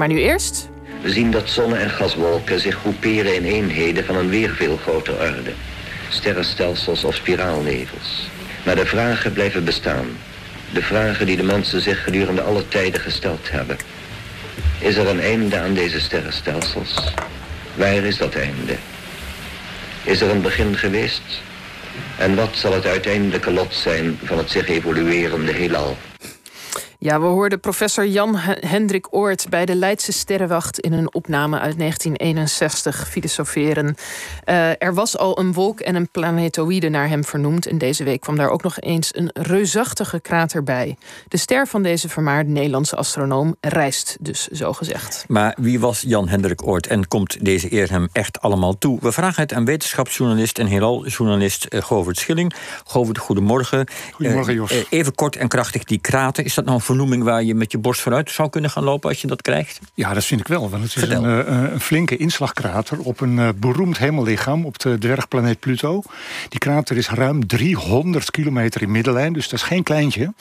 Maar nu eerst... We zien dat zonne- en gaswolken zich groeperen in eenheden van een weer veel groter orde. Sterrenstelsels of spiraalnevels. Maar de vragen blijven bestaan. De vragen die de mensen zich gedurende alle tijden gesteld hebben. Is er een einde aan deze sterrenstelsels? Waar is dat einde? Is er een begin geweest? En wat zal het uiteindelijke lot zijn van het zich evoluerende heelal? Ja, we hoorden professor Jan Hendrik Oort bij de Leidse Sterrenwacht in een opname uit 1961 filosoferen. Uh, er was al een wolk en een planetoïde naar hem vernoemd. En deze week kwam daar ook nog eens een reusachtige krater bij. De ster van deze vermaarde Nederlandse astronoom reist dus, zo gezegd. Maar wie was Jan Hendrik Oort en komt deze eer hem echt allemaal toe? We vragen het aan wetenschapsjournalist en heelal-journalist uh, Govert Schilling. Govert, goedemorgen. Goedemorgen, Jos. Uh, even kort en krachtig, die krater, is dat nou vernoeming waar je met je borst vooruit zou kunnen gaan lopen als je dat krijgt? Ja, dat vind ik wel. Want het is een, uh, een, flinke inslagkrater op een uh, beroemd hemellichaam op de dwergplaneet Pluto. Die krater is ruim 300 kilometer in middellijn, dus dat is geen kleintje.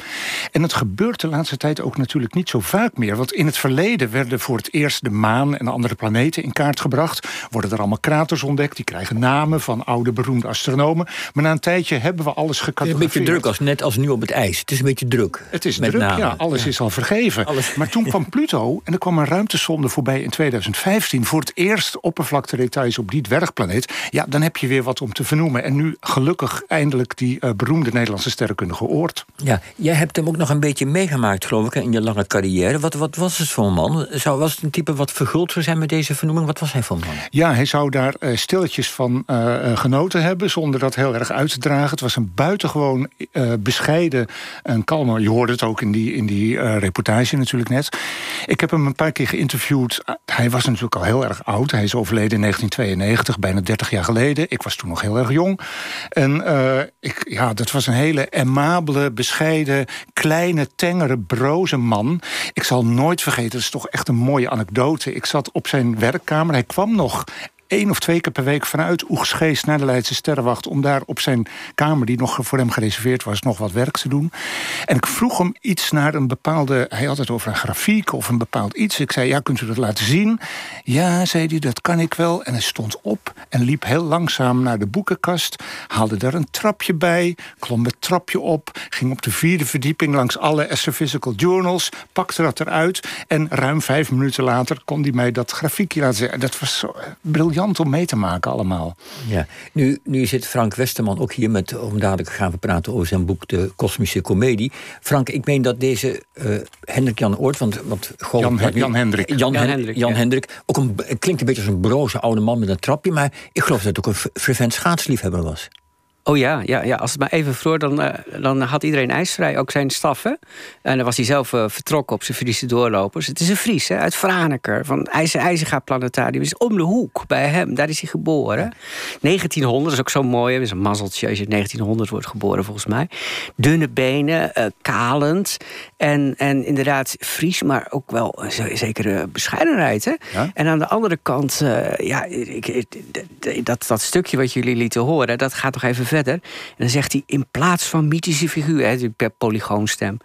En het gebeurt de laatste tijd ook natuurlijk niet zo vaak meer. Want in het verleden werden voor het eerst de maan en andere planeten in kaart gebracht. Worden er allemaal kraters ontdekt, die krijgen namen van oude beroemde astronomen. Maar na een tijdje hebben we alles gecategoriseerd. Het is een beetje druk, als, net als nu op het ijs. Het is een beetje druk. Het is druk, namen. ja. Alles is al vergeven. Maar toen kwam Pluto en er kwam een ruimtesonde voorbij in 2015. Voor het eerst oppervlaktedetails op die dwergplaneet. Ja, dan heb je weer wat om te vernoemen. En nu gelukkig eindelijk die uh, beroemde Nederlandse sterrenkundige Oort. Ja, jij hebt hem ook nog een beetje meegemaakt, geloof ik, in je lange carrière. Wat, wat was het voor een man? Zou, was het een type wat verguld zou zijn met deze vernoeming? Wat was hij voor een man? Ja, hij zou daar uh, stilletjes van uh, genoten hebben, zonder dat heel erg uit te dragen. Het was een buitengewoon bescheiden en kalme. Je hoorde het ook in die, in die uh, reportage natuurlijk net. Ik heb hem een paar keer geïnterviewd. Hij was natuurlijk al heel erg oud. Hij is overleden in 1992, bijna 30 jaar geleden. Ik was toen nog heel erg jong. En uh, ik, ja, dat was een hele amabele, bescheiden, kleine, tengere, broze man. Ik zal nooit vergeten, dat is toch echt een mooie anekdote. Ik zat op zijn werkkamer. Hij kwam nog één of twee keer per week vanuit Oegsgeest naar de Leidse Sterrenwacht... om daar op zijn kamer, die nog voor hem gereserveerd was... nog wat werk te doen. En ik vroeg hem iets naar een bepaalde... hij had het over een grafiek of een bepaald iets. Ik zei, ja, kunt u dat laten zien? Ja, zei hij, dat kan ik wel. En hij stond op en liep heel langzaam naar de boekenkast... haalde daar een trapje bij, klom het trapje op... ging op de vierde verdieping langs alle Astrophysical Journals... pakte dat eruit en ruim vijf minuten later... kon hij mij dat grafiekje laten zien. Dat was zo briljant om mee te maken allemaal. Ja, nu, nu zit Frank Westerman ook hier met, om dadelijk gaan we praten over zijn boek De Kosmische Comedie. Frank, ik meen dat deze uh, Hendrik Jan Oort, want, want Jan, Jan Hendrik. Jan, Jan Hendrik, Jan ja. Hendrik ook een, klinkt een beetje als een broze oude man met een trapje, maar ik geloof dat het ook een fervent schaatsliefhebber was. Oh ja, ja, ja, als het maar even vroor, dan, uh, dan had iedereen ijsvrij, ook zijn staffen. En dan was hij zelf uh, vertrokken op zijn Friese doorlopers. Het is een Fries, hè, uit Franeker, van IJzer IJzerga Planetarium. is om de hoek bij hem, daar is hij geboren. 1900, dat is ook zo mooi, dat is een mazzeltje als je 1900 wordt geboren, volgens mij. Dunne benen, uh, kalend. En, en inderdaad Fries, maar ook wel een zekere bescheidenheid. Hè? Ja? En aan de andere kant, ja, ik, dat, dat stukje wat jullie lieten horen, dat gaat toch even verder. En dan zegt hij, in plaats van mythische figuren, per polygoonstem...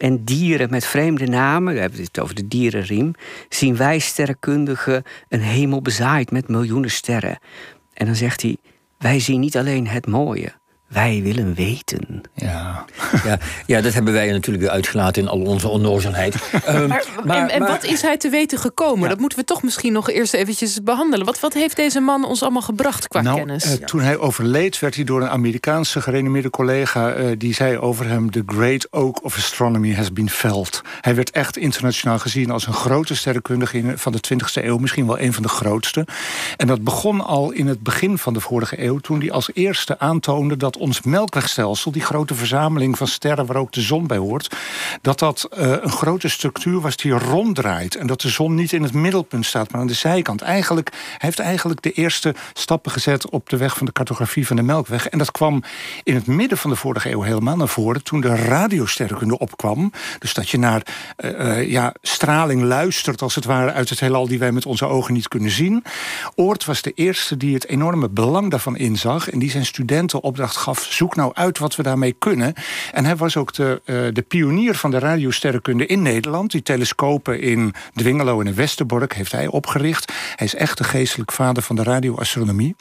en dieren met vreemde namen, we hebben het over de dierenriem... zien wij sterrenkundigen een hemel bezaaid met miljoenen sterren. En dan zegt hij, wij zien niet alleen het mooie... Wij willen weten. Ja. ja, ja, dat hebben wij natuurlijk weer uitgelaten in al onze onnozelheid. um, maar, maar, en, en maar, wat is hij te weten gekomen? Ja. Dat moeten we toch misschien nog eerst eventjes behandelen. Wat, wat heeft deze man ons allemaal gebracht qua nou, kennis? Uh, toen hij overleed werd hij door een Amerikaanse gerenommeerde collega... Uh, die zei over hem... The great oak of astronomy has been felled. Hij werd echt internationaal gezien als een grote sterrenkundige... van de 20e eeuw, misschien wel een van de grootste. En dat begon al in het begin van de vorige eeuw... toen hij als eerste aantoonde dat ons melkwegstelsel, die grote verzameling van sterren waar ook de zon bij hoort, dat dat uh, een grote structuur was die ronddraait. En dat de zon niet in het middelpunt staat, maar aan de zijkant. Eigenlijk heeft eigenlijk de eerste stappen gezet op de weg van de cartografie van de melkweg. En dat kwam in het midden van de vorige eeuw helemaal naar voren toen de radiosterrenkunde opkwam. Dus dat je naar uh, uh, ja, straling luistert, als het ware, uit het heelal die wij met onze ogen niet kunnen zien. Oort was de eerste die het enorme belang daarvan inzag en die zijn studenten opdracht gaf gaf: zoek nou uit wat we daarmee kunnen. En hij was ook de, uh, de pionier van de radiosterrenkunde in Nederland. Die telescopen in Dwingelo en in Westerbork heeft hij opgericht. Hij is echt de geestelijk vader van de radioastronomie.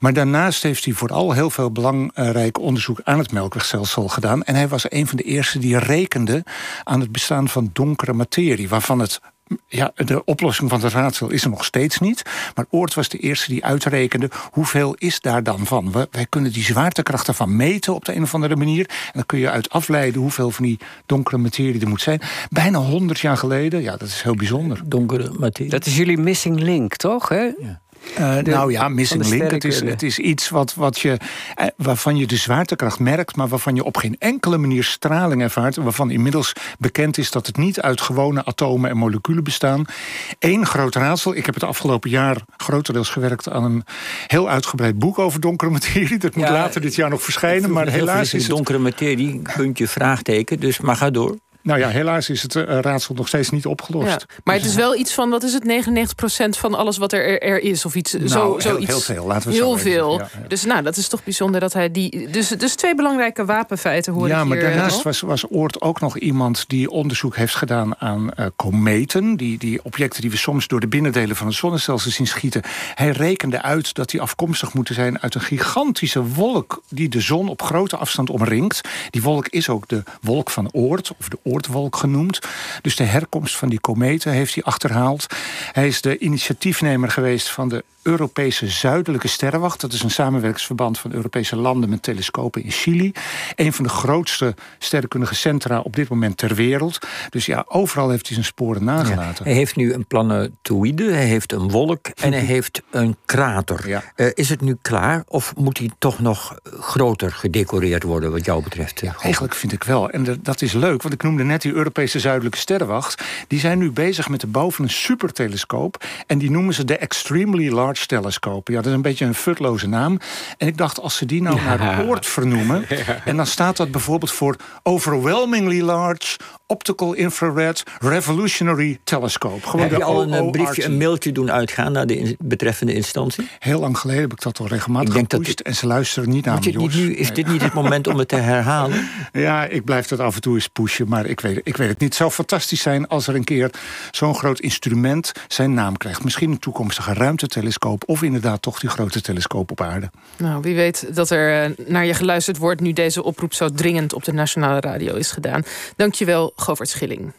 Maar daarnaast heeft hij vooral heel veel belangrijk onderzoek aan het melkwegstelsel gedaan. En hij was een van de eerste die rekende aan het bestaan van donkere materie, waarvan het ja, de oplossing van het raadsel is er nog steeds niet. Maar Oort was de eerste die uitrekende hoeveel is daar dan van. wij kunnen die zwaartekracht ervan meten op de een of andere manier. En dan kun je uit afleiden hoeveel van die donkere materie er moet zijn. Bijna 100 jaar geleden, ja, dat is heel bijzonder. Donkere materie. Dat is jullie missing link, toch? Hè? Ja. Uh, nou ja, missing link. Het is, het is iets wat, wat je, eh, waarvan je de zwaartekracht merkt, maar waarvan je op geen enkele manier straling ervaart. Waarvan inmiddels bekend is dat het niet uit gewone atomen en moleculen bestaan. Eén groot raadsel. Ik heb het afgelopen jaar grotendeels gewerkt aan een heel uitgebreid boek over donkere materie. Dat moet later dit jaar nog verschijnen. Maar helaas is het... donkere materie, puntje, vraagteken. Dus maar ga door. Nou ja, helaas is het uh, raadsel nog steeds niet opgelost. Ja, maar het is wel iets van, wat is het, 99% van alles wat er, er is? Of iets, nou, zo, heel, heel veel, laten we Heel veel. Dus nou, dat is toch bijzonder dat hij die... Dus, dus twee belangrijke wapenfeiten hoor Ja, maar daarnaast was, was Oort ook nog iemand die onderzoek heeft gedaan aan uh, kometen. Die, die objecten die we soms door de binnendelen van het zonnestelsel zien schieten. Hij rekende uit dat die afkomstig moeten zijn uit een gigantische wolk... die de zon op grote afstand omringt. Die wolk is ook de wolk van Oort, of de Oortwolk genoemd. Dus de herkomst van die kometen heeft hij achterhaald. Hij is de initiatiefnemer geweest van de Europese Zuidelijke Sterrenwacht. Dat is een samenwerkingsverband van Europese landen met telescopen in Chili. Een van de grootste sterrenkundige centra op dit moment ter wereld. Dus ja, overal heeft hij zijn sporen nagelaten. hij heeft nu een planetoïde, hij heeft een wolk en hij heeft een krater. Ja. Uh, is het nu klaar of moet hij toch nog groter gedecoreerd worden wat jou betreft? Ja, eigenlijk vind ik wel. En dat is leuk, want ik noemde net die Europese Zuidelijke Sterrenwacht. Die zijn nu bezig met de bouw van een supertelescoop. En die noemen ze de Extremely Large telescopen. Ja, dat is een beetje een futloze naam. En ik dacht, als ze die nou naar poort vernoemen... en dan staat dat bijvoorbeeld voor Overwhelmingly Large Optical Infrared Revolutionary Telescope. Gewoon heb je al een, briefje, een mailtje doen uitgaan naar de betreffende instantie? Heel lang geleden heb ik dat al regelmatig ik denk dat en ze luisteren niet naar me, nu, Is dit niet het moment om het te herhalen? Ja, ik blijf dat af en toe eens pushen, maar ik weet, ik weet het niet. Het zou fantastisch zijn als er een keer zo'n groot instrument zijn naam krijgt. Misschien een toekomstige ruimtetelescoop... of inderdaad toch die grote telescoop op aarde. Nou, wie weet dat er eh, naar je geluisterd wordt... nu deze oproep zo dringend op de Nationale Radio is gedaan. Dank je wel, Govert Schilling.